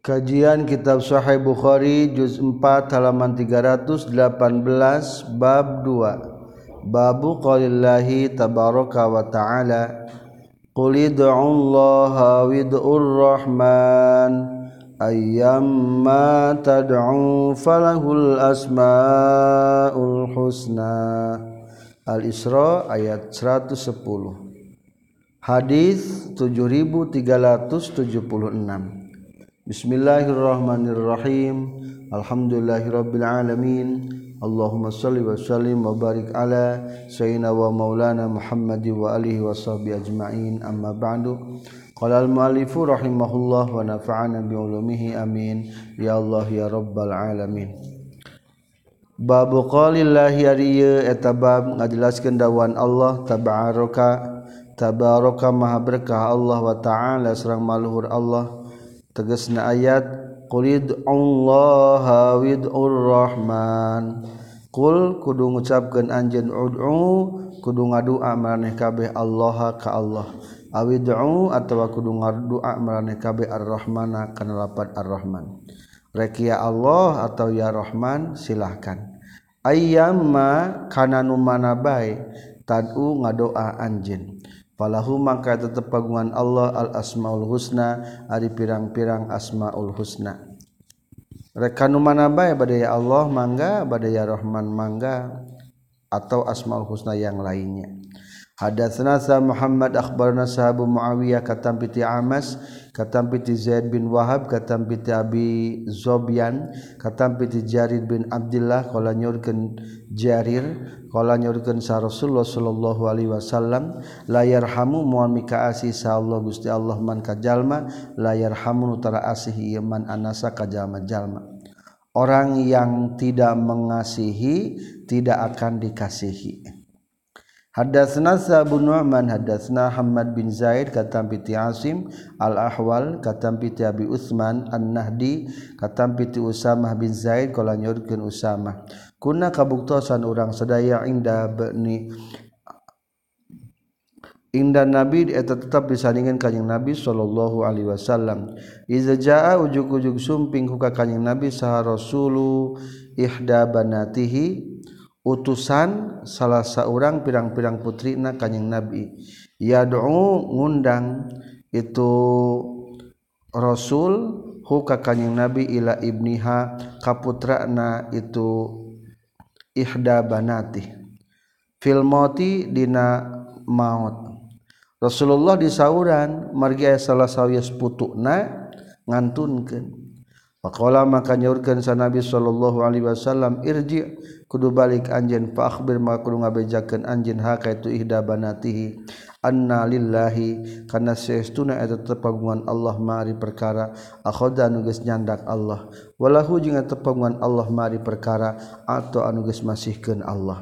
Kajian Kitab Sahih Bukhari juz 4 halaman 318 bab 2 Babu qaulillahi tabaraka wa ta'ala. Qul id'ullaha wid'ur rahman. Ayyamma tad'u falahul asmaul husna. Al-Isra ayat 110 Hadis 7376 Bismillahirrahmanirrahim. Alhamdulillahirrabbilalamin Allahumma salli wa sallim wa barik ala Sayyidina wa maulana Muhammadi wa alihi wa sahbihi ajma'in. Amma ba'du. Qala al-mu'alifu rahimahullah wa nafa'ana bi'ulumihi amin. Ya Allah ya rabbal alamin. Babu qalillahi ariya etabab ngajelaskan dawan Allah tabaraka tabaraka maha berkah Allah wa ta'ala serang maluhur Allah. tegesna ayat Qurid Allah Widurrahman Kul kudu ngucapkan anjen ud'u kudu ngadu amaraneh kabeh Allah ka Allah. Awid'u atawa kudu ngadu amaraneh kabeh ar-Rahmana kana lapat ar-Rahman. Rekia Allah atau ya Rahman silahkan. Ayyamma kana nu mana bae tad'u ngadoa anjeun. falahu maka tetap kagungan Allah al asmaul husna ari pirang-pirang asmaul husna. Rekanu mana bae? Badaya Allah mangga badaya Rahman mangga atau asmaul husna yang lainnya. Hadatsana sa Muhammad akhbarana sahabu Muawiyah katam piti Amas katam piti Zaid bin Wahab katam piti Abi Zobyan katam piti Jarir bin Abdullah qala nyurkeun Jarir qala nyurkeun sa Rasulullah sallallahu alaihi wasallam la yarhamu mual mika asih sa Allah Gusti Allah man ka jalma la yarhamu tara asih man anasa ka jalma-jalma Orang yang tidak mengasihi tidak akan dikasihi Hadasna Abu Nu'man hadasna Hamad bin Zaid katam piti Asim al Ahwal katam piti Abi Utsman an Nahdi katam piti Usamah bin Zaid kala nyorkeun Usamah kunna kabuktosan urang sadaya inda bani Indah Nabi eta tetap disandingan kanjing Nabi sallallahu alaihi wasallam. Iza jaa ujuk-ujuk sumping huka kanjing Nabi saha rasulu ihda banatihi utusan salah seorang pirang-pirang putri na kanyang nabi. Ya doa ngundang itu rasul huka kanyang nabi ila ibniha kaputra na itu ihda banati fil mauti dina maut. Rasulullah disauran margi aya salah sawias putukna ngantunkeun. Pakola maka nyaurkan sa Nabi Shallallahu Alaihi Wasallam irji kudu balik anjen faakbir maka kudu ngabejakan anjen haka itu ihda banatihi anna lillahi karena seestuna itu tepagungan Allah mari perkara akhoda anuges nyandak Allah walahu jeung tepagungan Allah mari perkara atau anuges masihkeun Allah.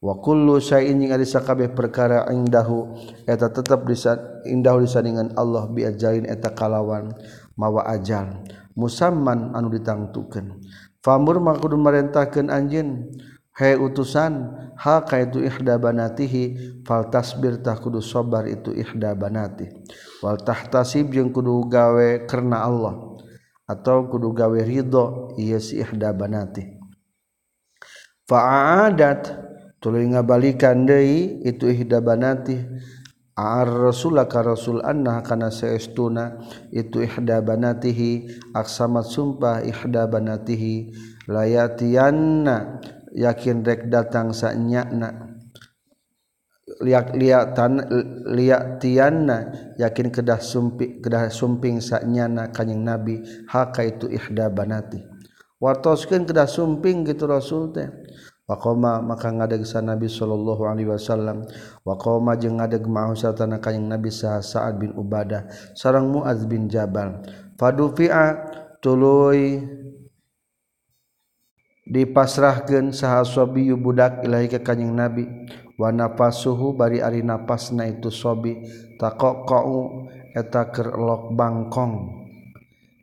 Wa kullu syai'in jeung ari sakabeh perkara indahu eta tetep disan indahu disandingan Allah bi ajalin eta kalawan mawa ajal. musamman anu ditangtukan famur makudu merentahkan anjin hai utusan ha itu ihda banatihi fal tasbir tah kudu sabar itu ihda banati wal tahtasib jeung kudu gawe karena Allah atau kudu gawe ridho ieu si ihda banati fa'adat tuluy ngabalikan deui itu ihda banati Rasullah ka Rasul Annah kana seestuna itu ihda banatihi aksamat sumpah ihda banatihi layatianna yakin rek datang sanyakna liak liatan liatianna yakin kedah sumpi kedah sumping sanyana kanjing nabi haka itu ihda banati. Wartoskeun kedah sumping gitu rasul teh. Wakoma maka ngadeg sa Nabi Shallallahu Alaihi Wasallam. Wakoma jeung ngadeg ma'hu tanah kayeng Nabi sah Sa'ad bin Ubadah sarang Muaz bin Jabal. Fadufi'a tuluy dipasrahkeun saha sobi budak ilahi ka kanjing Nabi. Wa nafasuhu bari ari napasna itu sobi. Taqaqau eta keur lok bangkong.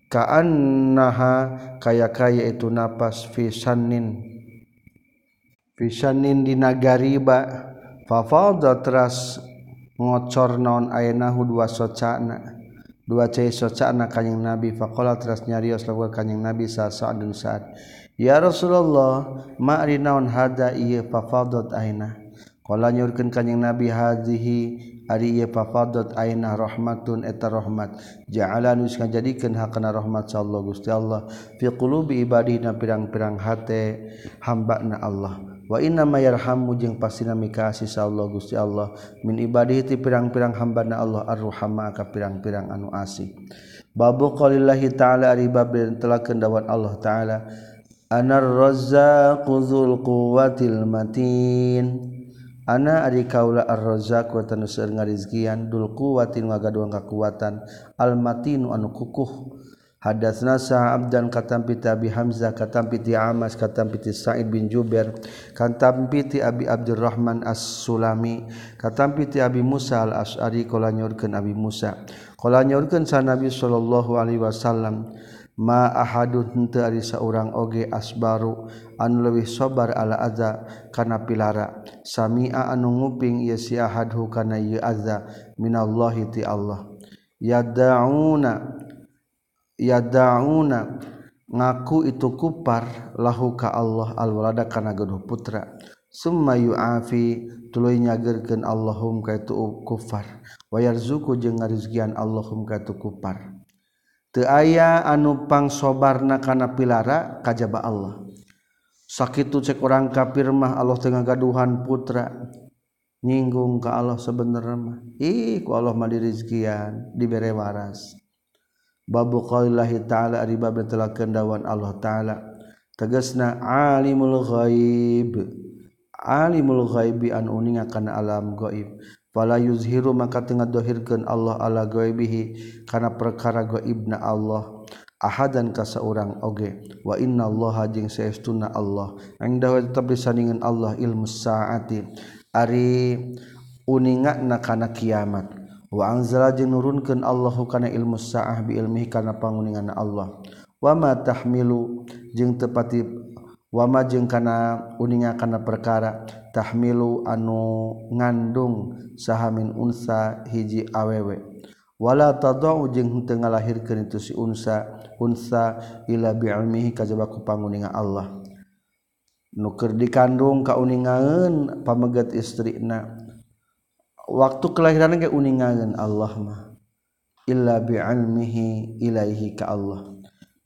Kaannaha kaya-kaya itu napas fi sannin. pisanin di nagariba fafalda teras ngocor naon ayenahu dua socana. Dua cai socana kanyang nabi. Faqala teras nyarios lakukan kanyang nabi sa sa'ad sa'ad ya rasulullah ma'ri naon hada ieu fafaldat ayna qala nyurkeun kanyang nabi hadhihi ari ieu fafadot aina rahmatun eta rahmat. Ja'ala nus ngajadikeun hakana rahmat sallallahu gusti Allah. Fi qulubi ibadina pirang-pirang hate hamba na Allah. wa inna mayarhamu jeung pastina mikasi sa Allah Gusti Allah min ibadihi ti pirang-pirang hambana Allah ar-rahama ka pirang-pirang anu asih. Babu qaulillahi ta'ala ari bab telah kendawan Allah ta'ala anar razzaqu dzul quwwatil matin. Ana ari kaula ar-razzaq wa tanusir ngarizkian dul quwwatin ngagaduang kakuatan al matinu anu kukuh. Hadatsna Sa'ab dan katampita Abi Hamzah katampiti Amas katampiti Sa'id bin Jubair katampiti Abi Abdurrahman As-Sulami katampiti Abi Musa Al-Asy'ari qala nyorkeun Abi Musa. Qala nyorkeun sa Nabi sallallahu alaihi wasallam ma ahadun henteu ari saurang oge asbaru anu leuwih sabar ala adza kana pilara. Sami'a anu nguping ieu si ahadhu kana ieu adza minallahi ti Allah. Yad'una yadauna ngaku itu kupar lahu ka Allah alwalada kana gaduh putra. Summa yu'afi tuluy nyageurkeun Allahum ka itu kufar wa yarzuqu jeung ngarizkian Allahum ka itu kufar teu aya anu pangsobarna kana pilara kajaba Allah. Sakitu cek orang kafir mah Allah teu gaduhan putra. Nyinggung ka Allah sebenerna mah. Ih ku Allah mah dirizkian dibere waras. Babu qaulillahi ta'ala ari bab telah kendawan Allah ta'ala. Tegasna alimul ghaib. Alimul ghaibi an uninga kana alam gaib fala yuzhiru maka tengah dohirkeun Allah ala ghaibihi kana perkara gaibna Allah. Ahadan ka saurang oge. Wa inna Allah jeung saestuna Allah. Angda tetep disandingan Allah ilmu saati. Ari uninga kana kiamat waangzala jeung nurunkan Allahu kana ilmu sa'ah bi ilmihi kana panguningan Allah. Wama tahmilu jeung tepati wama jeung kana uninga kana perkara tahmilu anu ngandung sahamin unsa hiji awewe. Wala tadau jeung teu ngalahirkeun itu si unsa unsa ila bi ilmihi kajaba ku panguningan Allah. Nuker dikandung kauningan pamegat istrina. Waktu kelahiran ge uningan Allah mah. Illa bi'ilmihi ilaihi ka Allah.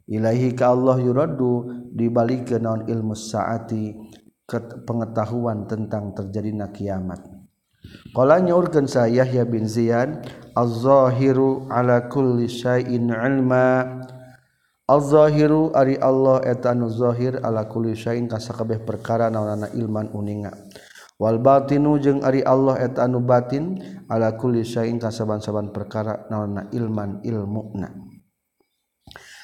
Ilaihi ka Allah yuradu dibalikeun naon ilmu saati ke pengetahuan tentang terjadinya kiamat. Qala nyaurkeun sa Yahya bin Ziyad az-zahiru ala kulli syai'in ilma. Az-zahiru ari Allah eta zahir ala kulli syai'in ka perkara naonana ilman uninga walbatinu jeung Ari Allah eta anu batin ala kulli syai'in kasaban-saban perkara naonna ilman ilmuna.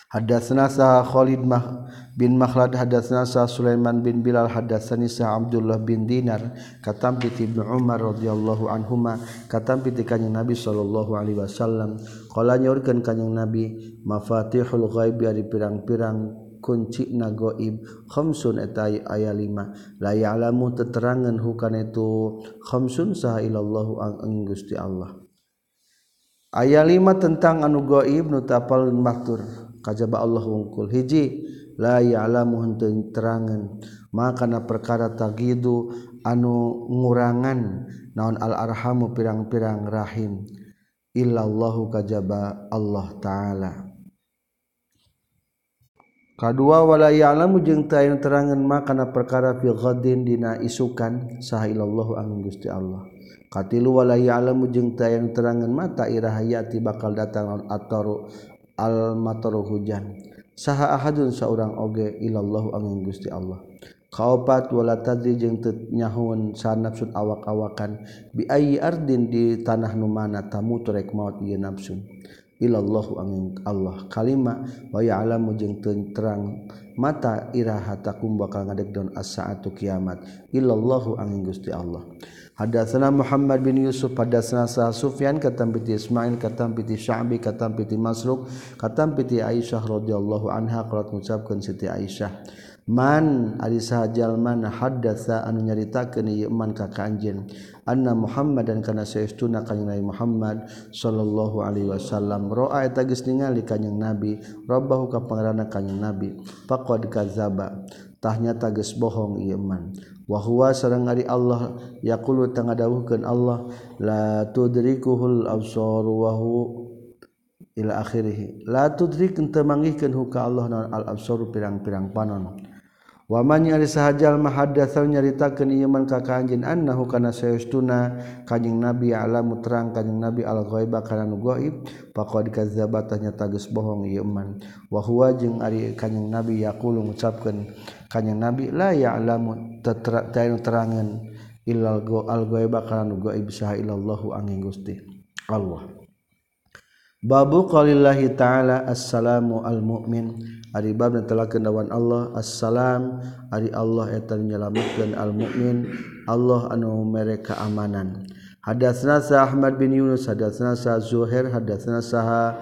Hadatsna sa Khalid mah bin Makhlad hadatsna sa Sulaiman bin Bilal hadatsani sa Abdullah bin Dinar katam bi Ibnu Umar radhiyallahu anhuma katam bi kanjing Nabi sallallahu alaihi wasallam. Qala nyaurkeun kanjing Nabi mafatihul ghaib ari pirang-pirang kunci nagoib Khomsun etay aya 5 layalamu teterangan hukan itu. Khomsun sahaillallahu ang enggus di Allah. Ayat 5 tentang anu goib nu tapal matur. Kajaba Allah wungkul. Hiji la ya'lamu henteu terangan. Maka na perkara tagidu anu ngurangan naon al arhamu pirang-pirang rahim. Illallahu kajaba Allah taala. kedua walaya alam jeung tayin terangan makana perkara fil ghadin dina isukan sahailallahu angin Gusti Allah. Katilu wala alam jeung tayin terangan mata irahayati bakal datang ataru al mataru hujan. Saha ahadun saurang oge ilallahu angin Gusti Allah. Kaopat wala tadri jeung teu nyahun sanafsun awak-awakan bi ayyi ardin di tanah nu mana tamu turek maut ieu nafsun. illallahu angin Allah. Kalima wa ya'lamu jeung terang mata irahatakum bakal ngadegdon as-saatu kiamat. Illallahu angin Gusti Allah. Hadatsana Muhammad bin Yusuf hadatsana Sa Sufyan katam piti Ismail katam piti Sya'bi katam piti Masruq katam piti Aisyah radhiyallahu anha qalat ngucapkeun Siti Aisyah. man Jalman haddatsa anu nyaritakeun ieu man ka kanjeun anna Muhammadan kana saestuna kanjeng Nabi Muhammad sallallahu alaihi wasallam. Roa eta geus ningali kanjeng Nabi. Rabbahu ka pangeranna kanjeng Nabi. Faqad kadzaba tahnya tages bohong ieu man. Wa huwa sareng ari Allah yaqulu tangadawuhkeun Allah la tudrikuhul absar wa huwa ila akhirih. La tudrik teu manggihkeun huka Allah naon al absar pirang-pirang panon. waman nyari sahajal mahadatsal nyaritakeun ieu man ka kanjin annahu kana sayustuna kanjing nabi alamu terang kanjing nabi al ghaiba kana nu gaib faqad kadzdzabata nyata geus bohong ieu man wa huwa jeung ari kanjing nabi yaqulu ngucapkeun kanjing nabi la ya'lamu tatanu terangan illal go al ghaiba kana nu gaib saha illallahu angin gusti Allah. Babu qalillahi ta'ala assalamu al mu'min Aribab telah kenawan Allah assalam. Ari Allah etan menyelamatkan al mukmin Allah anu mereka amanan Hadatsna Ahmad bin Yunus hadatsna Zuhair hadatsna Saha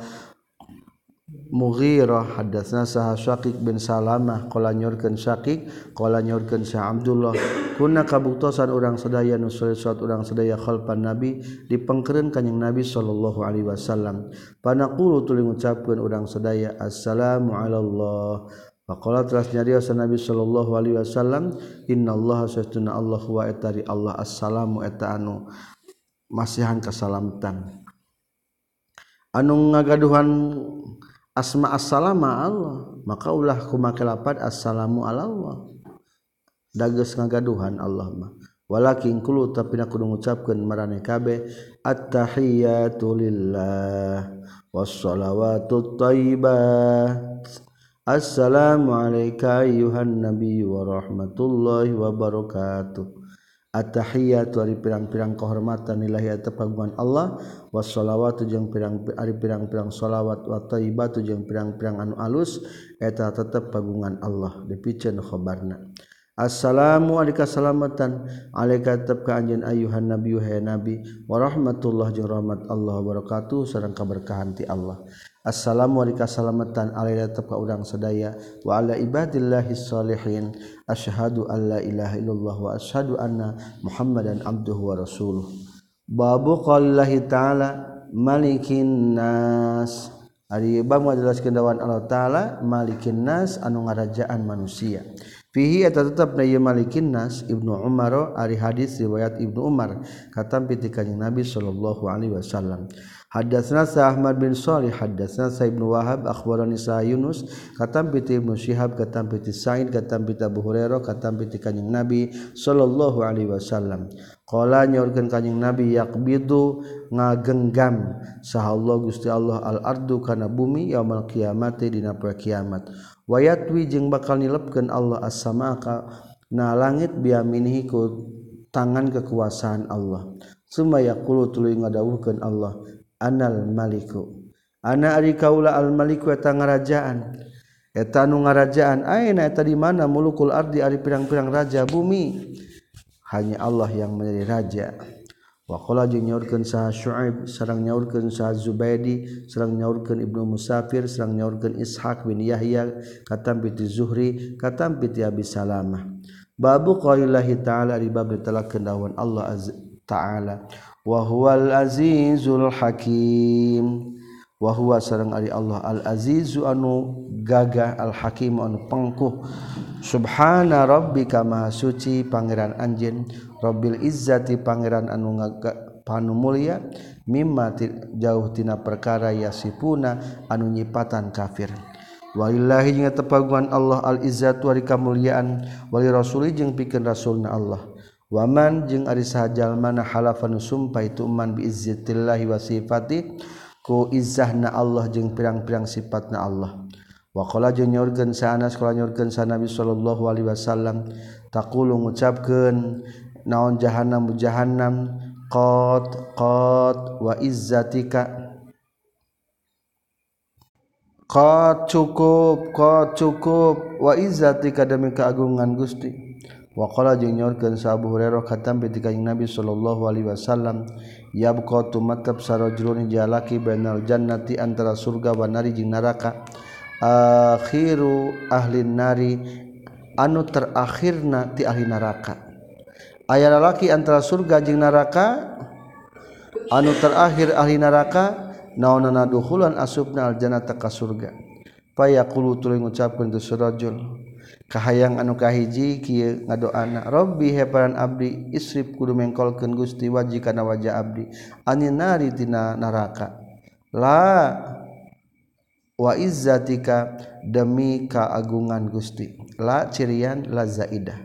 Mughirah hadatsna saha Syaqiq bin Salamah qala nyorkeun Syaqiq qala nyorkeun Syekh Abdullah. Kunna kabuktosan urang sadaya nu salat urang sadaya khalfan Nabi dipengkereun kanjing Nabi sallallahu alaihi wasallam. Panaqulu tuluy ngucapkeun urang sadaya assalamu ala Allah Faqala teras nyarios Nabi sallallahu Alaihi Wasallam innallaha Allah Allah wa etari Allah assalamu eta anu masihan kasalamatan anu ngagaduhan asma assalama Allah. Maka ulah kumake lapat assalamu ala Allah. Dages ngagaduhan Allah mah. Walakin kulu tapi nak kudu ngucapkeun marane kabeh attahiyatu lillah wassalawatu thayyibah. Assalamu alayka ayuhan nabiy wa rahmatullahi wa barakatuh attahiyat dari pirang-pirang kehormatan nilai atau pagungan Allah. Washolawat jeung pirang ari pirang-pirang sholawat wa thaibatu jeung pirang-pirang anu alus. Eta tetep pagungan Allah. Dipicen khobarna Assalamu alaikum salamatan. Alaika tetep ka anjeun ayuhan nabi nabi. Wa rahmatullah jeung rahmat Allah wabarakatuh sareng keberkahan ti Allah. Assalamu alaikum salamatan alaihi tetap ka urang sadaya wa ala ibadillahi sholihin asyhadu alla ilaha illallah wa anna muhammadan abduhu wa rasuluh. Babu qallahi ta'ala malikin nas. Ari bab ngajelaskeun kendawan Allah taala malikin nas anu ngarajaan manusia. Fihi eta tetep na ieu malikin nas Ibnu Umar ari hadis riwayat Ibnu Umar. Katampi ti Nabi sallallahu alaihi wasallam. Hadatsna Ahmad bin Shalih hadatsna Sa'ib bin Wahab akhbarani Sa Yunus katam bi Ibnu Syihab katam bi Sa'id katam bi Abu Hurairah katam bi Kanjeng Nabi sallallahu alaihi wasallam. Qala nyorkeun Kanjeng Nabi yaqbidu ngagenggam sahallah Gusti Allah al ardu kana bumi yaumul qiyamati dina poe kiamat. Wayatwi jeung bakal nilepkeun Allah as-samaa na langit biaminihi ku tangan kekuasaan Allah. Suma yaqulu tuluy ngadawuhkeun Allah anal Maliku ana ari kaula al Maliku eta ngarajaan eta anu ngarajaan ayeuna eta di mana mulukul ardi ari pirang-pirang raja bumi hanya Allah yang menjadi raja Wakola jeung nyaurkeun saha Syuaib, sareng nyaurkeun saha Zubaidi, sareng nyaurkeun Ibnu Musafir, sareng nyaurkeun Ishaq bin Yahya, katam piti Zuhri, katam piti Abi Salamah. Babu qaulillahi ta'ala di bab ditelakeun Allah Azza ta'ala. wahwal Azizul Hakim. Wahwa sareng ari Allah. Al azizu anu gagah al hakim anu pengkuh. Subhana rabbika kama suci pangeran anjeun rabbil izzati pangeran anu ngaga panu mulia. Mimma jauh tina perkara yasipuna anu nyipatan kafir. Walillahi jeung tepaguan Allah al izzat wa kamuliaan. Wali rasuli jeung pikeun rasulna Allah. Waman jeung ari sahajal mana halafan sumpah itu man biizzatillahi wa sifati ku Allah jeung pirang-pirang sifatna Allah. Wa qala jeung nyorkeun sa Anas qala Nabi sallallahu alaihi wasallam taqulu ngucapkeun naon jahannam jahannam? Qad qad wa izzatika. Qad cukup qad cukup wa izzatika demi keagungan Gusti Wakola jeung nyorkeun sa Abu Hurairah katam bi Nabi sallallahu alaihi wasallam yabqa tumatab sarajulun jalaki bainal jannati antara surga wa nari jeung neraka. Akhiru ahli nari anu terakhirna ti ahli neraka. Aya lalaki antara surga jeung neraka anu terakhir ahli neraka naonana duhulan asupna aljannata ka surga. Payaqulu tuluy ngucapkeun tu surajul kahayang anu kahiji kieu ngadoana Robbi heparan abdi isrif kudu mengkolkeun Gusti waji kana wajah abdi anin naritina naraka. La waizzatika demi kaagungan Gusti. La cirian la zaidah.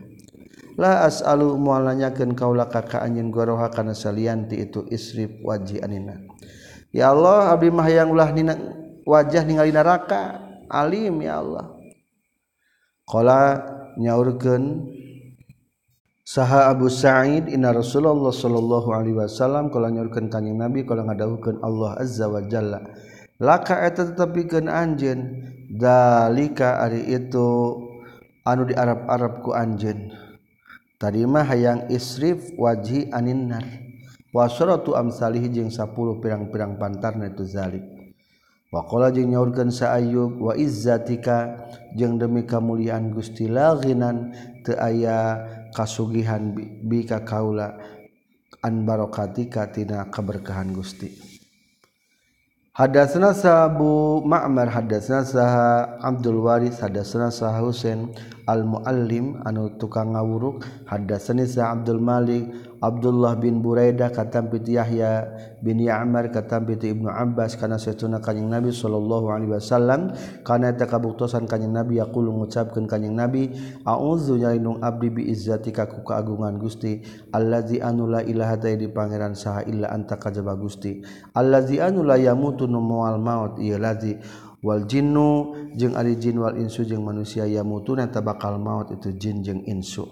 La as'alu mualanyakeun kaula ka ka anjeun goroha kana salian ti itu isrif waji anina. Ya Allah abdi mah hayang ulah nina wajah ningali neraka alim ya Allah. Qala nyaurkeun saha Abu Sa'id inna Rasulullah sallallahu alaihi wasallam qala nyaurkeun kanjing Nabi qala ngadahukeun Allah azza wa jalla. Laka eta tetepikeun anjeun dalika ari itu anu di Arab-arab ku anjeun. Tadi mah hayang isrif wajhi aninnar wasratu amsalih jeung 10 pirang-pirang pantarna itu zalik. Wakola jeung nyaurkan wa izzatika? Jeung demi kamuliaan Gusti laginan te aya kasugihan bika kaula anbarokatikatina keberkahan Gusti. Hadasna nasabu Ma'mar hadasna saha Abdul waris hadasna saha Husain al muallim anu tukang ngawuruk hadasna sa Abdul Malik Abdullah bin Buraida katam piti Yahya bin Ya'mar katam piti Ibnu Abbas kana setuna kanjing Nabi sallallahu alaihi wasallam kana eta kabuktosan kanjing Nabi yaqul ngucapkeun kanjing Nabi a'udzu nyalinung abdi bi izzatika ku kaagungan Gusti allazi anu la ilaha ta di pangeran saha illa anta kajaba Gusti allazi anu la yamutu nu moal maut ieu lazi wal jinnu jeung arijin Wal Insu jeung manusia yamuuna ta bakal maut itu jin jeung insu.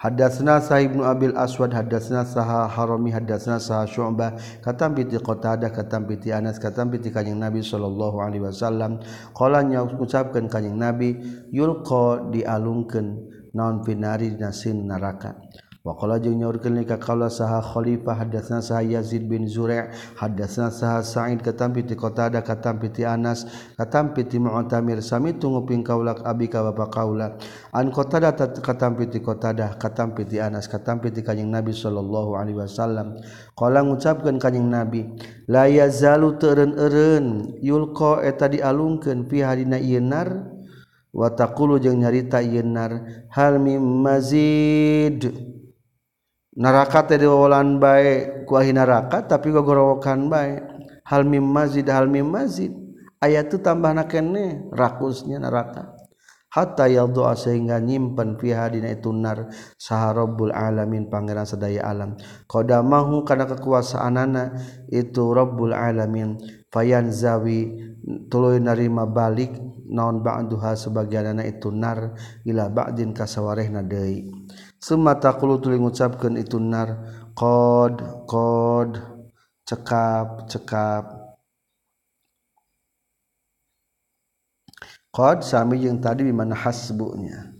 Hadatsna sahib ibnu Abil Aswad hadatsna saha Haromi hadatsna saha Syu'bah katam piti qatada katam piti Anas katam piti kanjing Nabi sallallahu alaihi wasallam. Qala nya ucapkeun kanjing Nabi yulqa dialungkeun naon finari dina sin neraka Waqala jeung nyaurkeun ka kaula saha Khalifah hadatsna saha Yazid bin Zuri' hadatsna saha Sa'id katampi ti Qatadah katampi ti Anas katampi ti Mu'tamir sami tunguping kaula abi ka bapa kaula. An Qatadah katampi ti Qatadah katampi ti Anas katampi ti kanjing Nabi sallallahu alaihi wasallam. Qala ngucapkeun kanjing Nabi la yazalu teureun-eureun yulqa eta dialungkeun fi hadina ienar wa taqulu jeung nyarita ienar hal mim mazid. neraka teh diwawalan bae kuahi neraka tapi gogorowokan bae. Hal mim mazid hal mim mazid ayat itu tambahna nakene rakusnya neraka. Hatta yadua sehingga nyimpen fiha dina itu nar saha rabbul alamin pangeran sadaya alam. Qadamahu kana kekuasaanana itu rabbul alamin. Fayanzawi tuluy narima balik naon ba'duha sebagianana itu nar ila ba'din kasawarehna deui. Semata-kulu tuling ngucapkeun itu nar. Qad qad cekap cekap. Qad sami jeung tadi di mana hasbunya.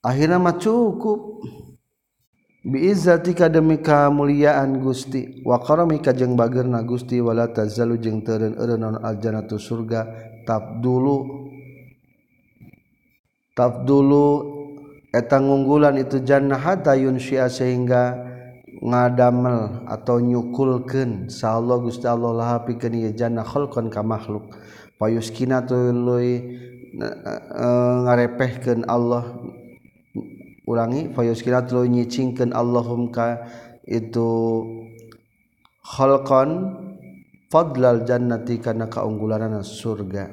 Akhirnya mah cukup. Biizzatika demi kamuliaan Gusti. Wa karamika jeung bagerna Gusti. Wala tazalu jeung teureun-eureun non aljannatu surga. Tabdulu tabdulu eta ngunggulan itu jannah hatta yunsya sehingga ngadamel atau nyukulkeun. Allah Gusti Allah laha pikeun ieu jannah khalqan ka makhluk. Payuskina tuluy e, ngarepehkeun Allah. Ulangi payuskina tuluy nyicingkeun Allahum ka itu khalqan fadlal jannati kana kaunggulanana surga.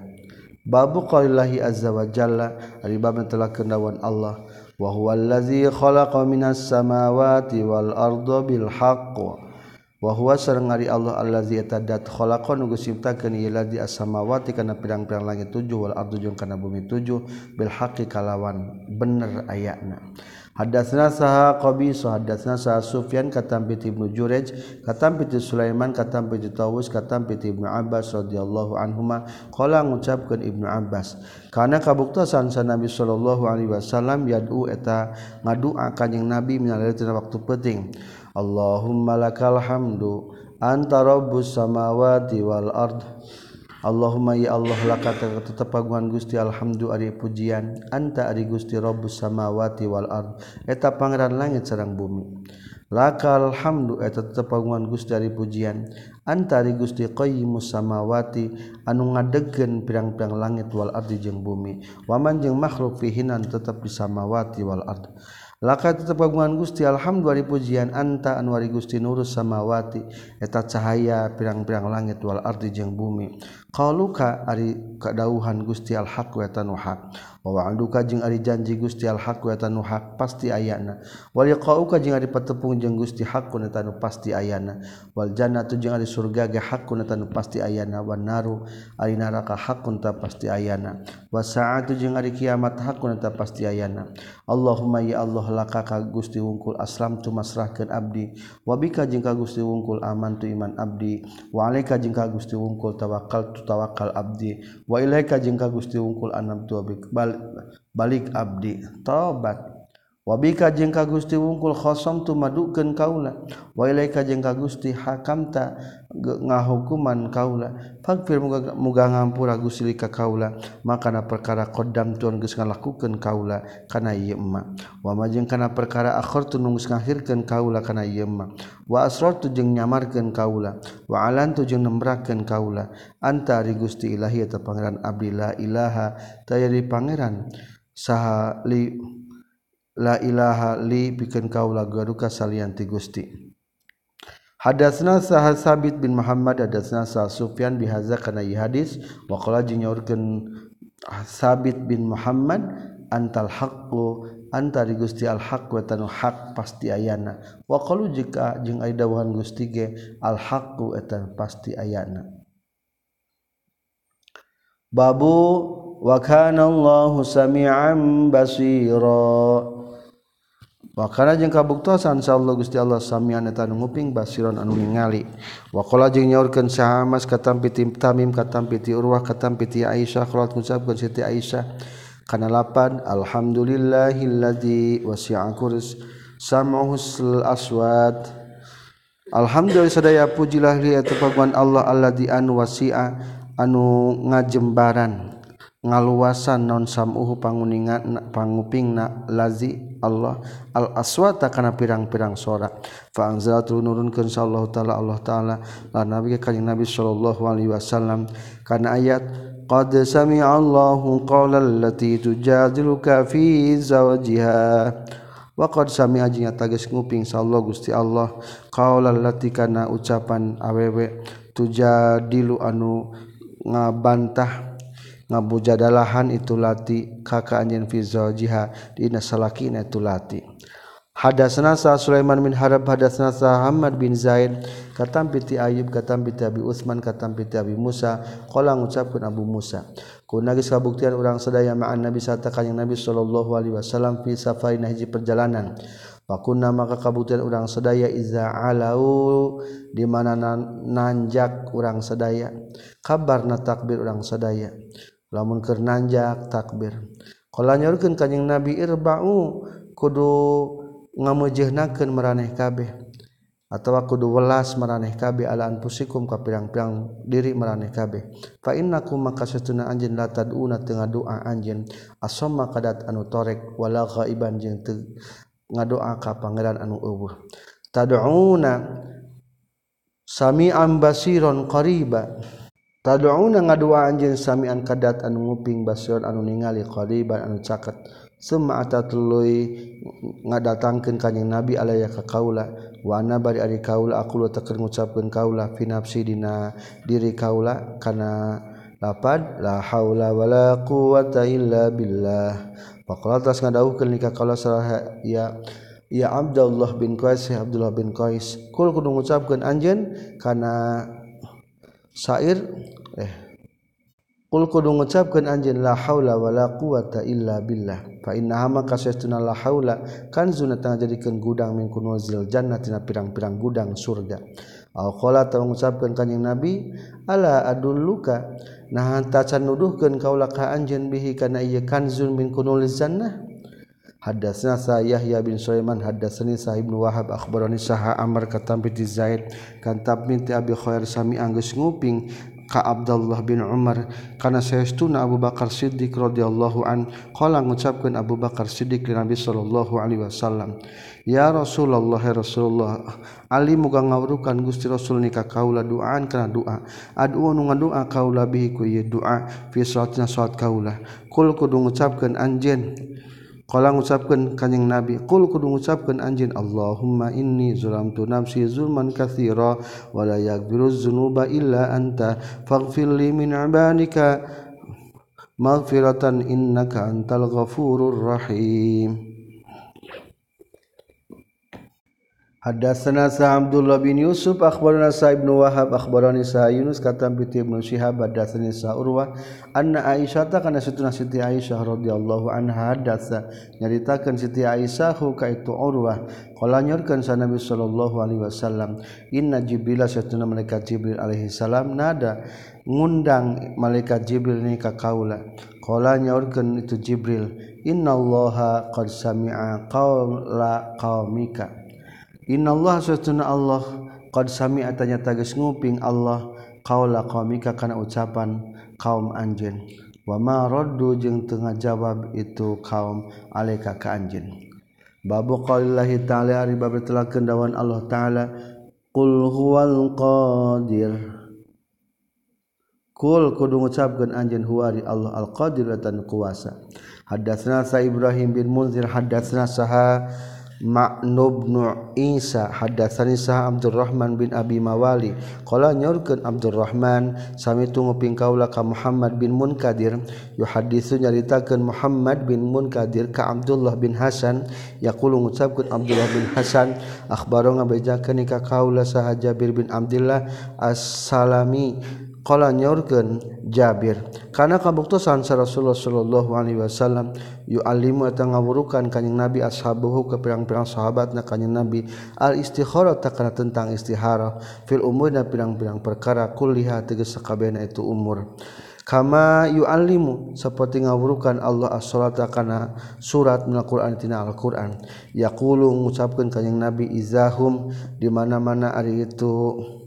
Babu qaulillahi azza wa jalla ari bab telah kendawan Allah. وهو الذي خلق من السماوات والأرض بالحق. وهو sareng ari Allah allazi tadat khalaqa nu gusimtakeun ieu ladzi as-samawati kana pirang-pirang langit tujuh wal ardu jeung kana bumi tujuh. Bil haqqi kalawan bener ayana. Hadatsna saha Qabisah hadatsna saha Sufyan katam piti Ibnu Jurej katam piti Sulaiman katam piti Tawus katam piti Ibnu Abbas radhiyallahu anhuma. Qala ngucapkeun Ibnu Abbas kana kabuktosan sa Nabi sallallahu alaihi wasallam yad'u eta ngadua ka jeung Nabi minalaitina waktu penting. Allahumma lakal hamdu anta rabbus samawati wal ardh Allahumma ya Allah lakata tetap paguan Gusti alhamdu ari pujian anta ari Gusti Rabbus samawati wal ard eta pangeran langit sareng bumi. Lakal hamdu eta tetap paguan Gusti ari pujian anta ari Gusti qayyimus samawati anu ngadegkeun pirang-pirang langit wal ardi jeung bumi. Waman jeng makhluk fihinan tetap di samawati wal ard. Laka tetap paguan Gusti alhamdulillah pujian anta anwari Gusti nurus samawati eta cahaya pirang-pirang langit wal ardi jeung bumi. Qaluka ari kadauhan Gusti al-Haq wa wa wa'duka jeung ari janji Gusti al-Haq wa pasti ayana. Wal yaqauka jeung ari patepung jeung Gusti Hakun tanu pasti ayana. Wal jannatu jeung ari surga ge Hakun tanu pasti ayana. Wan naru ari naraka Hakun ta pasti ayana. Was tu jeung ari kiamat Hakun ta pasti ayana. Allahumma ya Allah laka ka Gusti wungkul aslam tu masrahkeun abdi. Wa bika jeung ka Gusti wungkul aman tu iman abdi. Wa alaika jeung ka Gusti wungkul tawakkal tawakal abdi. Wa ilaika jeung ka Gusti wungkul anab tu balik abdi. Taubat. wabika jeng ka Gusti wungkul khosom tu madukeun kaula. Wa ilaika jeung ka Gusti hakamta ngahukuman kaula. Fagfir muga muga ngampura Gusti ka kaula. Makana perkara qaddam tuan geus ngalakukeun kaula kana ieu emma. Wa majeng kana perkara akhir tu nu geus ngakhirkeun kaula kana ieu emma. Wa asrartu jeung nyamarkeun kaula. Wa alantu jeung nembrakeun kaula. Anta ari Gusti Ilahi eta pangeran abdi la ilaha. Taya di pangeran. Saha li la ilaha li bikin kaula garuka salianti Gusti. Hadasna sah sabit bin Muhammad hadasna sah Sufyan bihaza kana hadis wa qala jinyorkeun sabit bin Muhammad antal haqqu antari Gusti al haq wa tanu hak pasti ayana. Wa qalu jika jeung aya dawuhan Gusti ge al haqqu eta pasti ayana. Babu wa kana Allahu sami'an basira Wakana jeung kabuktosan Insyaallah Gusti Allah samian eta nu nguping basiron anu ningali. Waqala jeung nyaurkeun sahamas katampi Tamim katampi ti Urwah katampi ti Aisyah qalat ngucapkeun Siti Aisyah kana lapan alhamdulillahilladzi wasi'a kurs samahus aswad Alhamdulillah sadaya pujilah li eta Allah Allah anu wasi'a anu ngajembaran ngaluasan non samuhu panguningan pangupingna lazi Allah al aswata kana pirang-pirang sorak fa anzalatu nurunkeun sallallahu taala Allah taala la nabi ka nabi sallallahu alaihi wasallam kana ayat qad sami'a Allahu qawla allati tujadiluka fi zawjiha. Wa qad sami'a jeung tegas nguping sallallahu Gusti Allah qawla allati kana ucapan awewe tujadilu anu ngabantah ngabujadalahan itu lati kakak anjeun fi zawjiha dina salakina itu lati. Hadatsana sa Sulaiman bin Harab hadatsana sa Hamad bin Zaid katam piti Ayub katam piti Abi Utsman katam piti Abi Musa qala ngucapkeun Abu Musa kuna geus kabuktian urang sadaya ma'an Nabi sarta kanjing Nabi sallallahu alaihi wasallam fi safarin hiji perjalanan. Fakuna maka kabuktian urang sedaya iza alau di mana nanjak urang sedaya kabarna takbir urang sedaya lamun keranjak takbirnyurkan kanyeng nabi Irbau kudu ngamujehnakeun maraneh kabeh atawa kudu welas maraneh kabeh ala anfusikum ka pirang-pirang diri maraneh kabeh. Fa innakum maka satuna anjeun la tad'una teu ngadoa anjeun. Asamma kadat anu torek wala ghaiban jeung teu ngadoa ka pangeran anu eueuh. Tad'una sami'an basiron qariba. tad'una ngadua anjeun samian kadat anu nguping basyon anu ningali qariban anu caket. Summa atatului ngadatangkeun ka kanjing nabi alaya ka kaula wa ana bari ari kaula aku lu teker ngucapkeun kaula fi nafsi dina diri kaula kana lapad la haula wala quwata illa billah. Faqala tas ngadauhkeun ka kaula salah ya ya Abdullah bin Qais Abdullah bin Qais kul kudu ngucapkeun anjeun kana syair eh. Kul kudu ngucapkeun anjeun la haula wala quwata illa billah. Fa inna ma sesuna la haula kanzuna tang jadikeun gudang min kunuzil jannati pirang-pirang gudang surga. Al qala ta ngucapkeun kanjing nabi ala adulluka? Nah hanta can nuduhkeun kaula ka anjeun bihi kana ieu kanzun min kunuzil jannah? Hadasna sa Yahya bin Sulaiman hadasani sa Ibnu Wahab akhbarani saha Amr katampi di Zaid kan tabmin ti Abi Khair sami anggeus nguping ka Abdullah bin Umar kana saestuna Abu Bakar Siddiq radhiyallahu an qala ngucapkeun Abu Bakar Siddiq li Nabi sallallahu alaihi wasallam ya Rasulullah ya Rasulullah Ali muga ngawrukan Gusti Rasul ni ka kaula duaan kana doa adu nu ngadoa kaula bihi ku ye doa fi salatina salat kaula kul kudu ngucapkeun anjeun Kala ngucapkeun kanjing Nabi, "Qul kudu ngucapkeun anjeun Allahumma inni zulamtu nafsi zulman katsira wa la yaghfiruz dzunuba illa anta faghfirli min 'ibadika maghfiratan innaka antal ghafurur rahim." Hadatsana sa Abdullah Yusuf akhbarana sa Ibnu Wahab akhbarani Yunus katam bi Ibnu Syihab hadatsani sa Urwah anna Aisyah ta kana situna Siti Aisyah radhiyallahu anha hadatsa nyaritakeun Siti Aisyah ka itu Urwah qala nyorkeun sa Nabi sallallahu alaihi wasallam inna Jibril satuna malaikat Jibril alaihi salam nada ngundang malaikat Jibril ni ka kaula. Qala nyorkeun itu Jibril innallaha qad sami'a qawla qaumika Inallah sesuna Allah qad sami'atanya tagis nguping Allah qaula qaumika kana ucapan kaum anjeun wa ma raddu jeung tengah jawab itu kaum alaika ka anjeun babu qaulillahi ta'ala ari bab telakeun dawan Allah taala qul huwal qadir. Kul kudu ngucapkeun anjeun huwa Allah al qadir dan kuasa. Hadatsna sa Ibrahim bin Munzir hadatsna saha maknubnu Isa hadatsani sah Abdurrahman bin Abi Mawali. Qala nyorkeun Abdurrahman sami tunguping kaula ka Muhammad bin Munkadir. Yuhaditsu nyaritakeun Muhammad bin Munkadir ka Abdullah bin Hasan. Yaqulu ngucapkeun Abdullah bin Hasan akhbaro ngabejakeun ka kaula saha Jabir bin Abdullah As-Salami. Kala nyaurkeun Jabir kana kabuktosan sa Rasulullah sallallahu alaihi wasallam yu'allimu eta ngawurukan kanjing Nabi ashabuhu ke pirang-pirang sahabatna kanjing Nabi al istikhara takana tentang istihara fil umurna pirang-pirang perkara kulliha tegas sakabehna itu umur. Kama yu'allimu seperti ngawurukan Allah as-salata kana surat min Al-Qur'an tina Al-Qur'an. Yaqulu ngucapkeun kanjing Nabi izahum di mana-mana ari itu.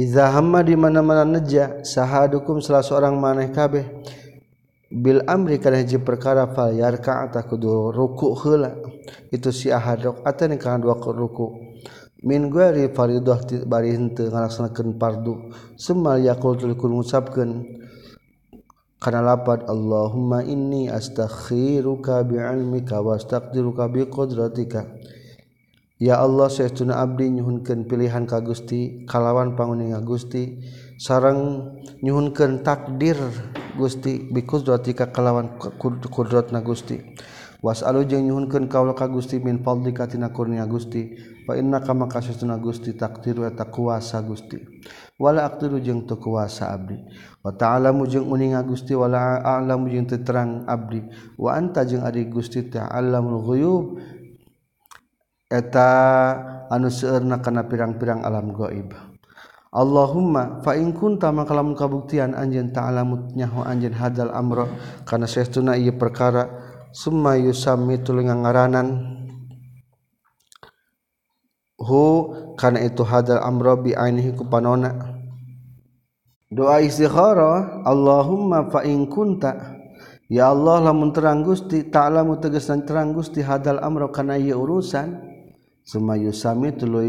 Izahama di mana-mana neja sahadukum salah seorang maneh kabeh. Bil amri kana hiji perkara fal yarka ata kudu ruku heula. Itu si ahadok ata ni kana dua ruku. Min ghairi faridah bari henteu ngalaksanakeun fardu semal yaqul tulikun ngucapkeun kana lapad Allahumma inni astakhiruka bi ilmika wa astaqdiruka bi qudratika Ya Allah Syekhtuna Abdi nyuhunkan pilihan ka Gusti kalawan panguninga Gusti sarang nyuhunkan takdir Gusti bikudrati ka kalawan kudrat na Gusti. Wasalu jeung nyuhunkeun kaula ka Gusti min fadlika tina kurnia Gusti fa innaka kama Gusti takdir eta kuasa Gusti. Wala aqdiru jeung teu kuasa abdi. Wa ta'alamu jeung uninga Gusti wala a'lamu jeung teu terang abdi. Wa anta jeung ari Gusti ta'allamul ghuyub. Eta anu seerna kana pirang-pirang alam gaib Allahumma fa in kunta maka lamun kabuktian anjeun ta'lamut nyaho anjeun hadal amra kana saestuna ieu perkara summa yusammi tulingan ngaranan hu kana itu hadal amra bi ainihi ku panona. Doa istikhara Allahumma fa in kunta ya Allah lamun terang Gusti ta'lamu tegesan terang Gusti hadal amra kana ieu urusan Sumayusami tulu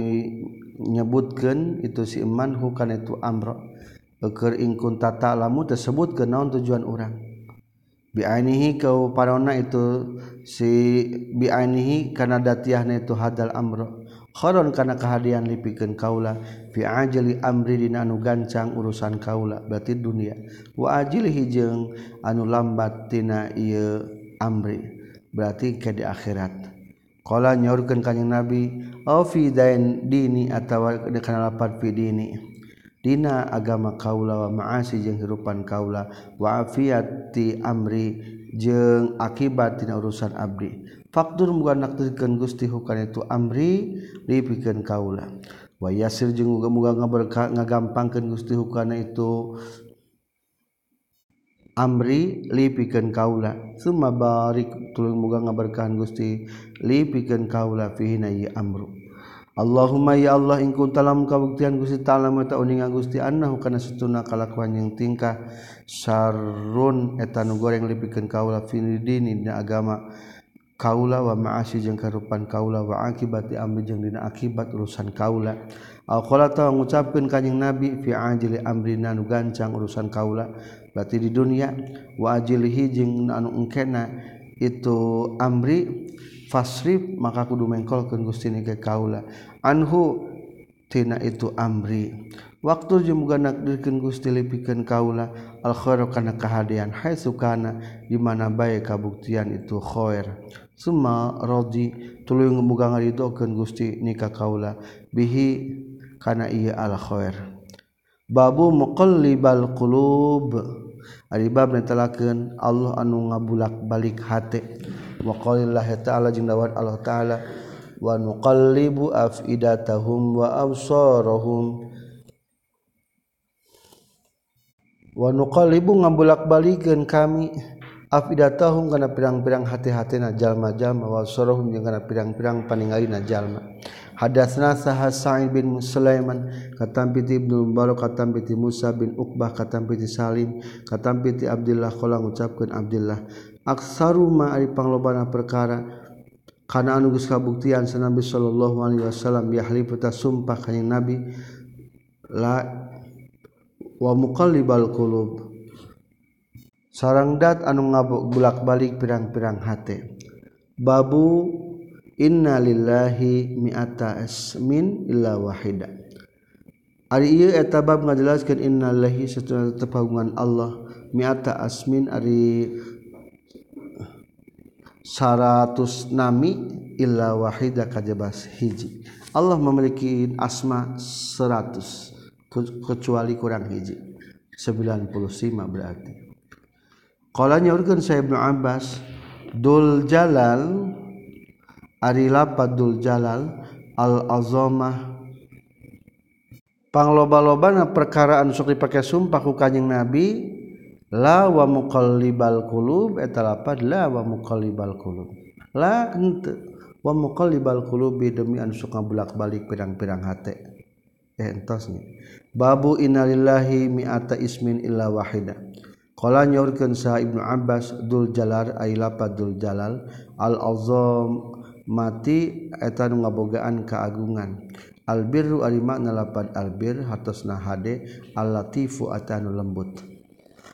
nyebutkan itu si iman hukana itu amro. Eker ingkun tata lamu tersebut ke naon tujuan orang Bi'ainihi kau parona itu si bi'ainihi karena datiahna itu hadal amro. Khoron karena kehadian lipikan kaula Fi ajali amri dina anu gancang urusan kaula Berarti dunia. Wa ajilihi jeung anu lambat tina ieu amri. Berarti ke di akhirat. Kala nyaurkeun kanjing Nabi, "Au dain dini atawa kana lapat fi dini." Dina agama kaula wa ma'asi jeung hirupan kaula wa afiyati amri jeung akibat dina urusan abdi. Faktur muga naktirkeun Gusti hukana itu amri dipikeun kaula. Wa yasir jeung muga-muga ngagampangkeun Gusti hukana itu Amri lipikan kaula. Suma barik. Tulung muga ngaberkahan Gusti. Lipikan kaula fihina ya amru. Allahumma ya Allah in kuntalam kabuktian Gusti Ta'ala mata uning Gusti annahu kana satuna kalakuan yang tingkah. Sarun eta nu goreng lipikeun kaula fi dini dina agama. Kaula wa ma'asi jeung karupan kaula wa akibati amri jeung dina akibat urusan kaula. Alqala ta ngucapkeun kanjing Nabi fi ajli amrina nu gancang urusan kaula. berarti di dunia wajilhi jeung anu engkena itu amri fasrif maka kudu mengkolkeun Gusti ni ke kaula. Anhu tina itu amri. Waktu jeung muga nakdirkeun Gusti lipikeun kaula al khairu kana kahadean hai sukana di mana bae kabuktian itu khair? Summa radhi tuluy muga ngaridokeun Gusti ni ka kaula. Bihi kana ieu al khair. Babu muqallibal qulub. Adibab netelakeun Allah anu ngabulak-balik hate. Wa qalilah ta'ala jeung dawat Allah Ta'ala wa nuqallibu afidatahum wa absarahum wa nuqallibu ngabulak-balikeun kami afidatahum kana pirang-pirang hati-hatina jalma-jalma wa absarahum jeung kana pirang-pirang paningalina jalma. -jalma. Hadatsna Sahal Sa'id bin Sulaiman katampi ti Ibnu Mubarak katampi ti Musa bin Uqbah katampi ti Salim katampi ti Abdullah qala ngucapkeun Abdullah. Aksaru ma ari panglobana perkara kana anu geus kabuktian sanabi sallallahu alaihi wasallam yahlifu sumpah kanjing Nabi la wa muqallibal qulub. Sarang dat anu ngabuk bulak-balik pirang-pirang hate babu inna lillahi mi'ata asmin illa wahida. Ari ieu eta bab ngajelaskeun inna lillahi satuna tepagungan Allah mi'ata asmin ari 100 nami illa wahida kajabas hiji. Allah memiliki asma 100 kecuali kurang hiji. 95 berarti. Qala nyaurkeun saya Ibnu Abbas Dul Jalal ari lapad Dul Jalal al azamah pangloba-lobana perkara anu sok dipake sumpah ku kanjing Nabi la wa muqallibal qulub eta lapad la wa muqallibal qulub. La henteu wa muqallibal qulubi demi anu suka bolak-balik pirang-pirang hate. Eh entosnya babu innalillahi mi'ata ismin illa wahida. Qala nyaurkeun sa ibnu abbas dul jalal ay lapad dul jalal al azam mati eta nu ngabogaan kaagungan albirru ari makna lapad albir hatosna hade al-latifu atanu lembut.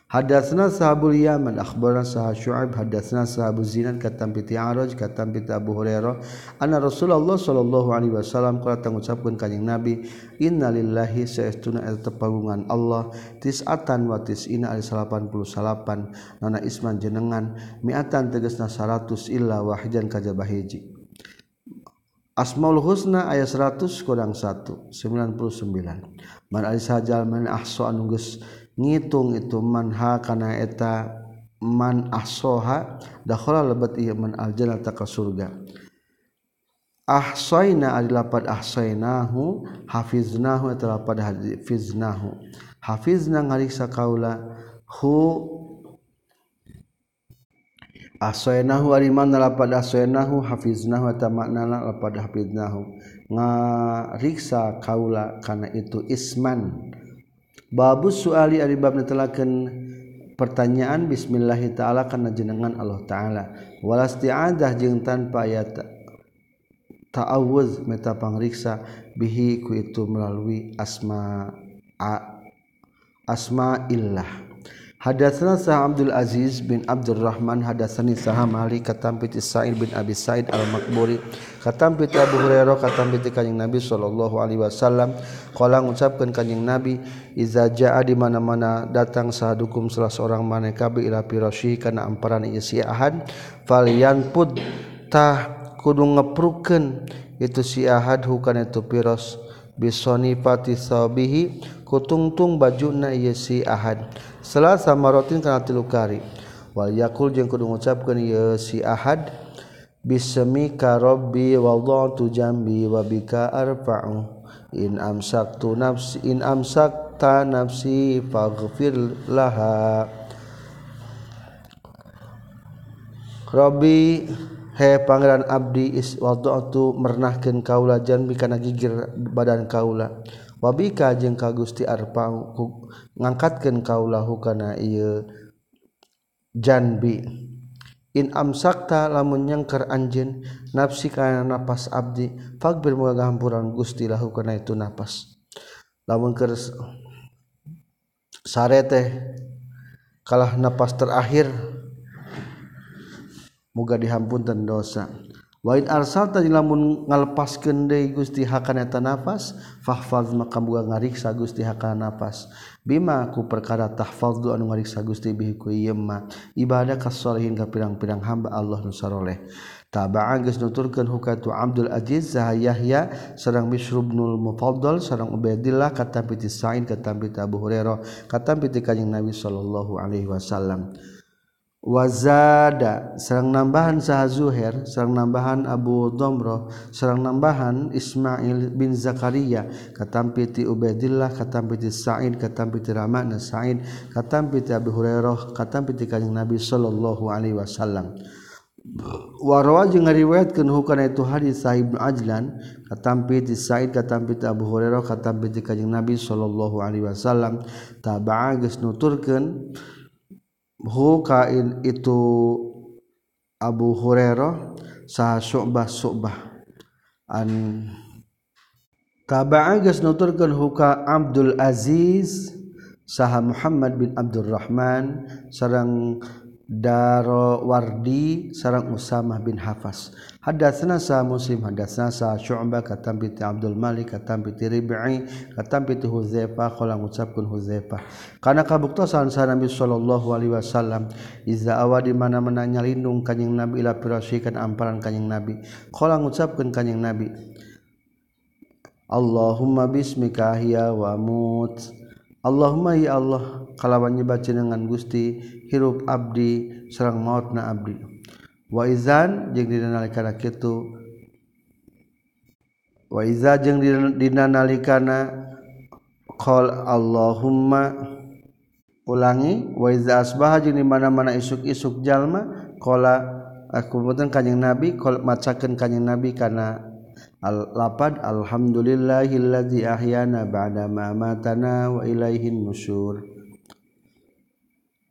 Hadatsna sahabul Yaman akhbarana sah Syu'ab hadatsna sahabu Zinan katam bi Ti'araj katam bi Abu Hurairah. Anna Rasulullah sallallahu alaihi wasallam qala tangucapkeun kanjing Nabi innalillahi saestuna eta tepagungan Allah tis'atan wa tis'ina al 88 nana isman jenengan mi'atan tegasna 100 illa wahjan kajaba hiji. Asmaul Husna ayat 100 kurang 1 99 man sajal man ahso anu geus ngitung itu man ha kana eta man ahsoha dakhala lebat ieu man al jannata ka surga. Ahsaina ari lapad hafiznahu eta lapad hafiznahu. Hafizna ngariksa kaula hu ahsaynahu ari mana lapad ahsaynahu hafiznahu eta maknana lapad hafiznahu. Ngariksa kaula kana itu isman. Babu suali abab telaken pertanyaan Bismillahi ta'ala karena jenengan Allah ta'ala. Walasti adah jeng tanpa ayat ta'awuz meta pangriksa bihi ku itu melalui asma asma illah Hadatsana Sa'd Abdul Aziz bin Abdurrahman hadatsani Sa'd Malik katam piti Sa'id bin Abi Sa'id Al-Makburi katam piti Abu Hurairah katam piti Kanjeng Nabi sallallahu alaihi wasallam. Qala ngucapkeun Kanjeng Nabi iza jaa di mana-mana datang sahadukum salah seorang maneh kabe ila firasyi kana amparan isi ahad falyanpud tah kudu ngeprukeun itu si ahad hukana itu piros bisoni pati sabihi kutungtung bajuna ieu si ahad. Selasa marotin kana tilu kali. Wal yakul jeung kudu ngucapkeun ieu si Ahad bismika rabbi wada'tu jambi wa bika arfa'u. In amsaktu nafsi in amsakta nafsi faghfir laha. Rabbi he pangeran Abdi iswaltu menahkan kaula janbikana gigir badan kaula wabika jeung ka Gusti Arpa ngangkatkeun kaulahu kana ieu janbi. In amsakta lamun nyengker anjeun nafsi kana napas abdi fagbir moga gampuran Gusti lahu kana itu napas. Lamun keur sare teh kalah napas terakhir moga dihampunten dosa. Waid arsalta lamun ngalepas deui Gusti hakana eta nafas fahfaz maka buka ngariksa Gusti hakana nafas. Bima ku perkara tahfadzu anu ngariksa Gusti bihi ku ibadah ka ke pirang-pirang hamba Allah nu saroleh. Taba'a geus nuturkeun hukatu Abdul Aziz Zah Yahya sareng Bishr bin Mufaddal sareng Ubaidillah katampi piti Sa'id katam piti Abu Hurairah katam piti Kanjeng Nabi sallallahu alaihi wasallam. wazada serang nambahan saha Zuhair serang nambahan Abu Domroh serang nambahan Ismail bin Zakaria katampi ti Ubaidillah katampi ti Sa'id katampi ti Sa'id katampi ti Abi Hurairah katampi ti kanjeng Nabi sallallahu alaihi wasallam. Warwa jeung ngariwayatkeun hukana itu hadis Sahib Ajlan katampi ti Sa'id katampi ti Abu Hurairah katampi ti kanjeng Nabi sallallahu alaihi wasallam. Taba'a geus nuturkeun hukain itu Abu Hurairah sah syu'bah syu'bah. An taba'a geus nuturkeun huka Abdul Aziz saha Muhammad bin Abdurrahman sareng Darowardi sarang Usamah bin Hafaz Hadatsana sa Muslim hadatsana sa Syu'bah katam bi Abdul Malik katam bi Ribi'i katam bi Huzaifa qala ngucapkeun Huzaifa kana kabuktosan sa Nabi sallallahu alaihi wasallam iza awa di mana-mana nyalindung kanjing Nabi ila pirasikan amparan kanjing Nabi. Qala ngucapkeun kanjing Nabi Allahumma bismika hiya wa mut. Allahumma ya Allah kalawan nyebat dengan Gusti hirup abdi serang maut na abdi. waizan jeung dina nalikana kitu. Waiza jeung dina nalikana qol Allahumma. Ulangi waiza asbaha jeung di mana-mana isuk-isuk jalma qala aku mutun kanjing nabi qol macakeun kanjing nabi kana al lapad alhamdulillahilladzi ahyana ba'da ma matana wa ilaihin nusyur.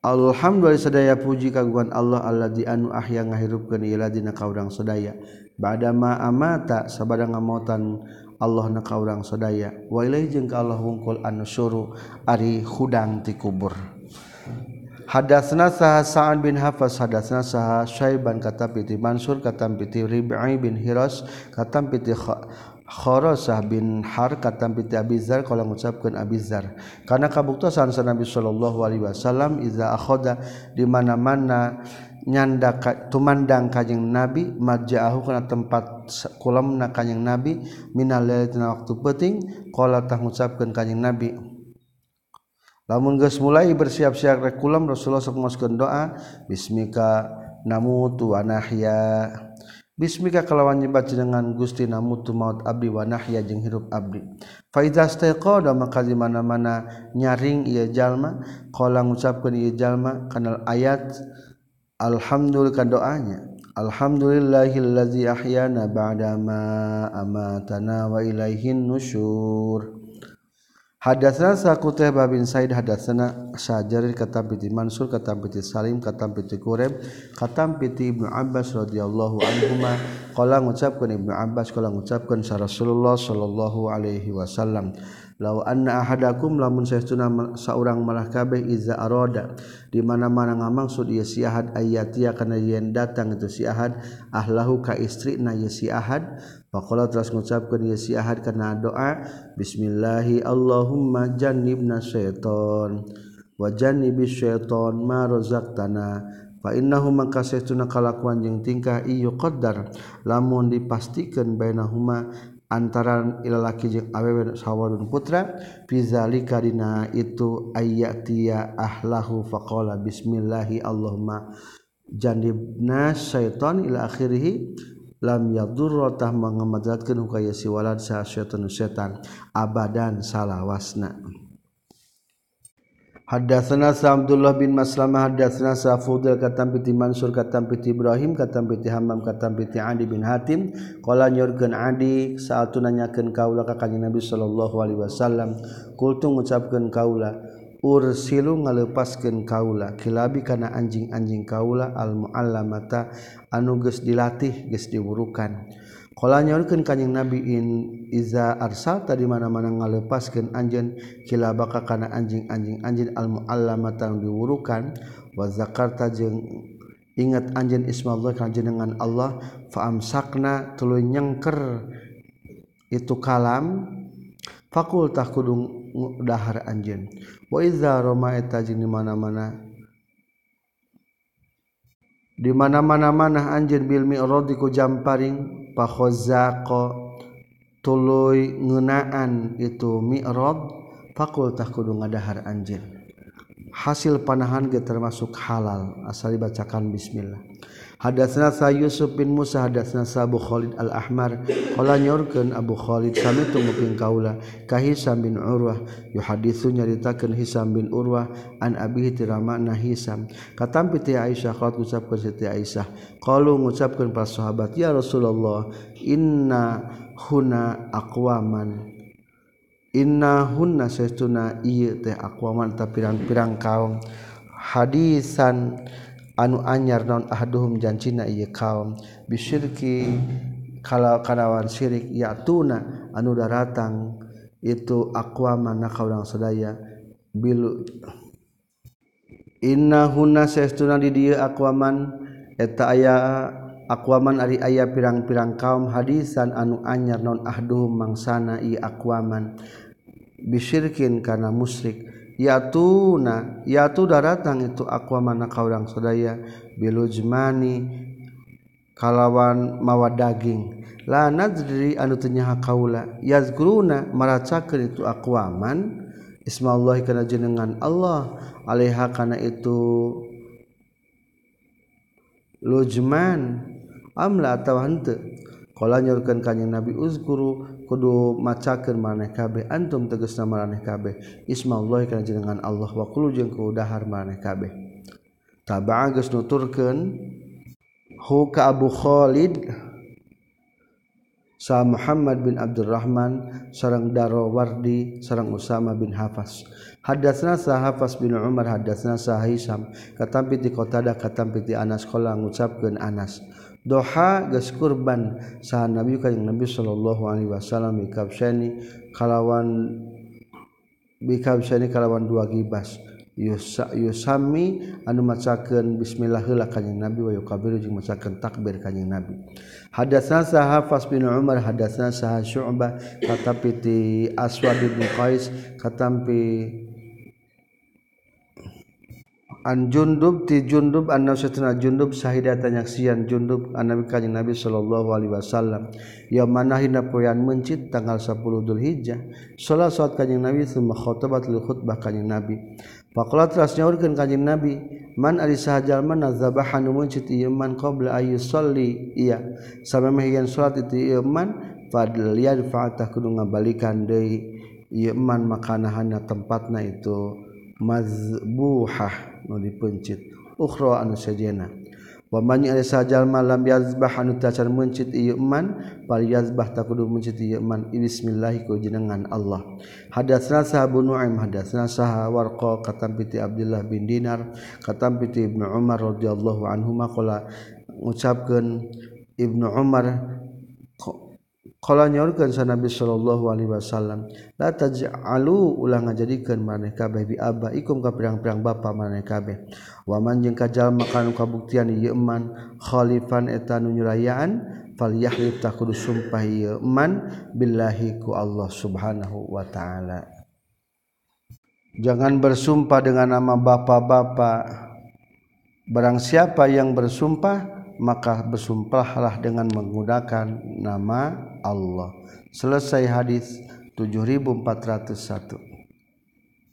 Alhamdulillah sedaya puji kaguan Allah Allah di anu ahya ngahirupkeun ieu dina kaurang sadaya. Badama amata sabada ngamotan Allah na kaurang sadaya. Wa ilaihi jeung ka Allah wungkul anusyuru ari hudang ti kubur. Hadatsna saha Sa'ad bin Hafas hadatsna saha Syaiban kata piti Mansur katam piti Rib'i bin Hiras katam piti Kharasah bin Har kata piti Abizar kalau mengucapkan Abizar karena kabuktosan sa Nabi sallallahu alaihi wasallam iza akhada di mana-mana nyanda tumandang kajeng Nabi majaahu kana tempat kulamna kajeng Nabi minal lailatina waktu penting qala tah ngucapkeun kajeng Nabi. Lamun geus mulai bersiap-siap rek Rasulullah sok doa bismika namutu wa nahya Bismika kalawan nyebat jenengan Gusti namutu maut abdi wa nahya jeung hirup abdi. Fa iza istaqada maka di mana-mana nyaring ieu jalma qala ngucapkeun ieu jalma kana ayat alhamdulillah doanya. Alhamdulillahillazi ahyana ba'da ma amatana wa ilaihin nusyur. Hadatsana Saqutaiba bin Said hadatsana Syajarin katam piti Mansur katam piti Salim katam piti Qureb katam piti Ibnu Abbas radhiyallahu anhuma. Qala ngucapkeun Ibnu Abbas qala ngucapkeun sa Rasulullah sallallahu alaihi wasallam law anna ahadakum lamun saestuna saurang malah kabeh iza arada di mana-mana ngamaksud ieu si ahad ayatia kana yen datang itu si ahad ahlahu ka istri na ieu si ahad Faqala terus ngucapkeun ieu si ahad kana doa bismillahi Allahumma jannibna syaiton wa jannibis syaiton ma razaqtana fa innahu maka saytuna kalakuan jeung tingkah ieu qaddar lamun dipastikeun bainahuma antara ilalaki jeung awewe sawadun putra fi zalika dina itu ayyatia ahlahu faqala bismillahi Allahumma jannibna syaiton ila akhirih lam yadurrotah mengemadratkan hukaya si walad sa syaitan setan abadan salawasna. Haddatsana Abdullah bin Maslamah hadatsana Safudal katam piti Mansur katam piti Ibrahim katam piti Hammam katam piti Adi bin Hatim qala nyurkeun Adi saatu nanyakeun kaula ka Kanjeng Nabi sallallahu alaihi wasallam kultu ngucapkeun kaula ursilu ngalepaskeun kaula. Kilabi kana anjing-anjing kaula almuallamata anu geus dilatih geus diwurukan qala nyaurkeun kanjing nabi in iza arsal tadi mana-mana ngalepaskeun anjeun kilabaka kana anjing-anjing anjing almuallamata anu diwurukan wa zakarta jeung ingat anjeun ismallah kana jenengan Allah fa amsakna tuluy nyengker itu kalam fakultah kudung dahar anjeun. Waiza roma eta jeung di mana-mana. Di mana-mana mana anjeun bilmi mi'radi ku jamparing pakhozako tuluy ngenaan itu mi'rad fakultah kudu ngadahar anjeun. hasil panahan ge termasuk halal asal dibacakan bismillah. Hadatsna sa Yusuf bin Musa hadatsna sa Abu Khalid Al Ahmar qala nyorkeun Abu Khalid sami tumuping kaula ka Hisam bin Urwah. Yuhaditsu nyaritakeun Hisam bin Urwah an abihi tiramana Hisam. Katampi ti Aisyah qalat ngucapkeun Siti Aisyah. Qalu ngucapkeun para sahabat ya Rasulullah inna huna aqwaman. innahunna saestuna ieu teh aqwaman ta pirang-pirang kaum. Hadisan anu anyar naon ahduhum jancina ieu kaum. Bisyirki kalau kanawan syirik yatuna anu daratang itu aqwaman na kaurang sadaya. Bil innahunna saestuna di dieu aqwaman eta aya Aquaman ari ayah pirang-pirang kaum. Hadisan anu anyar non ahduhum mangsana i aquaman bisirkin karena musyrik. Yatuna yatu daratang itu aqua mana kaurang sadaya bilujmani kalawan mawa daging. La nadri anu teu nyaha kaula yazkuruna maracakeun itu aqwaman isma Allah kana jenengan Allah alaiha kana itu lujman amla atawa henteu. Qala nyurkeun ka nabi uzkuru kudu macakeun maneh kabeh antum tegasna maneh kabeh. Ismallah kana jenengan Allah wa qulu jeung kudahar maneh kabeh. Taba'a geus nuturkeun hu ka Abu Khalid sa Muhammad bin Abdurrahman sareng Darawardi sareng Usama bin Hafas hadatsna sa Hafas bin Umar hadatsna sa Hisam katampi ti Qatadah katampi ti Anas qala ngucapkeun Anas doha gas kurban sah nabi kajeng nabi sallallahu alaihi wasallam bikabsyani kalawan bikabsyani kalawan dua gibas. Yusa yusami anu macakeun bismillah heula kanjing nabi wa yukabiru jeung macakeun takbir kanjing nabi. Hadatsna sah hafas bin Umar hadatsna sah Syu'bah katampi ti Aswad bin Qais katampi Anjundub ti Jundub anna satuna Jundub sahida tanyaksian Jundub annabi kanjeng Nabi sallallahu alaihi wasallam. Ya mana hina mencit tanggal 10 Dzulhijjah. Salat salat kanjeng Nabi summa khotobatul khutbah kanjeng Nabi. Faqalat ras nyaurkeun Nabi man ali sahajal man zabaha mencit man qabla ayu salli iya. Samemeh yen salat itu ieu man fadl yadfa kudu ngabalikan deui. Ieu man tempatna itu. mazbuhah nu dipencit. Ukhra anu sajena. Wa man yasajal malam yazbah anu tacar mencit ieu man fal yazbah takudu mencit ieu man bismillah ku jenengan Allah. Hadatsna sahabu nu'aim hadatsna saha warqa katam piti Abdullah bin Dinar katam piti Ibnu Umar radhiyallahu anhuma qala ngucapkeun Ibnu Umar Kala nyorkeun sa Nabi sallallahu alaihi wasallam, la taj'alu ulang ngajadikeun maneh kabeh bi aba ikum ka pirang-pirang bapa maneh kabeh. Wa man jeung kajalma kana kabuktian ieu iman khalifan eta nu nyurayaan falyahlif ta kudu sumpah ieu iman billahi ku Allah subhanahu wa taala. Jangan bersumpah dengan nama bapa-bapa. Barang siapa yang bersumpah maka bersumpahlah dengan menggunakan nama Allah. Selesai hadis 7401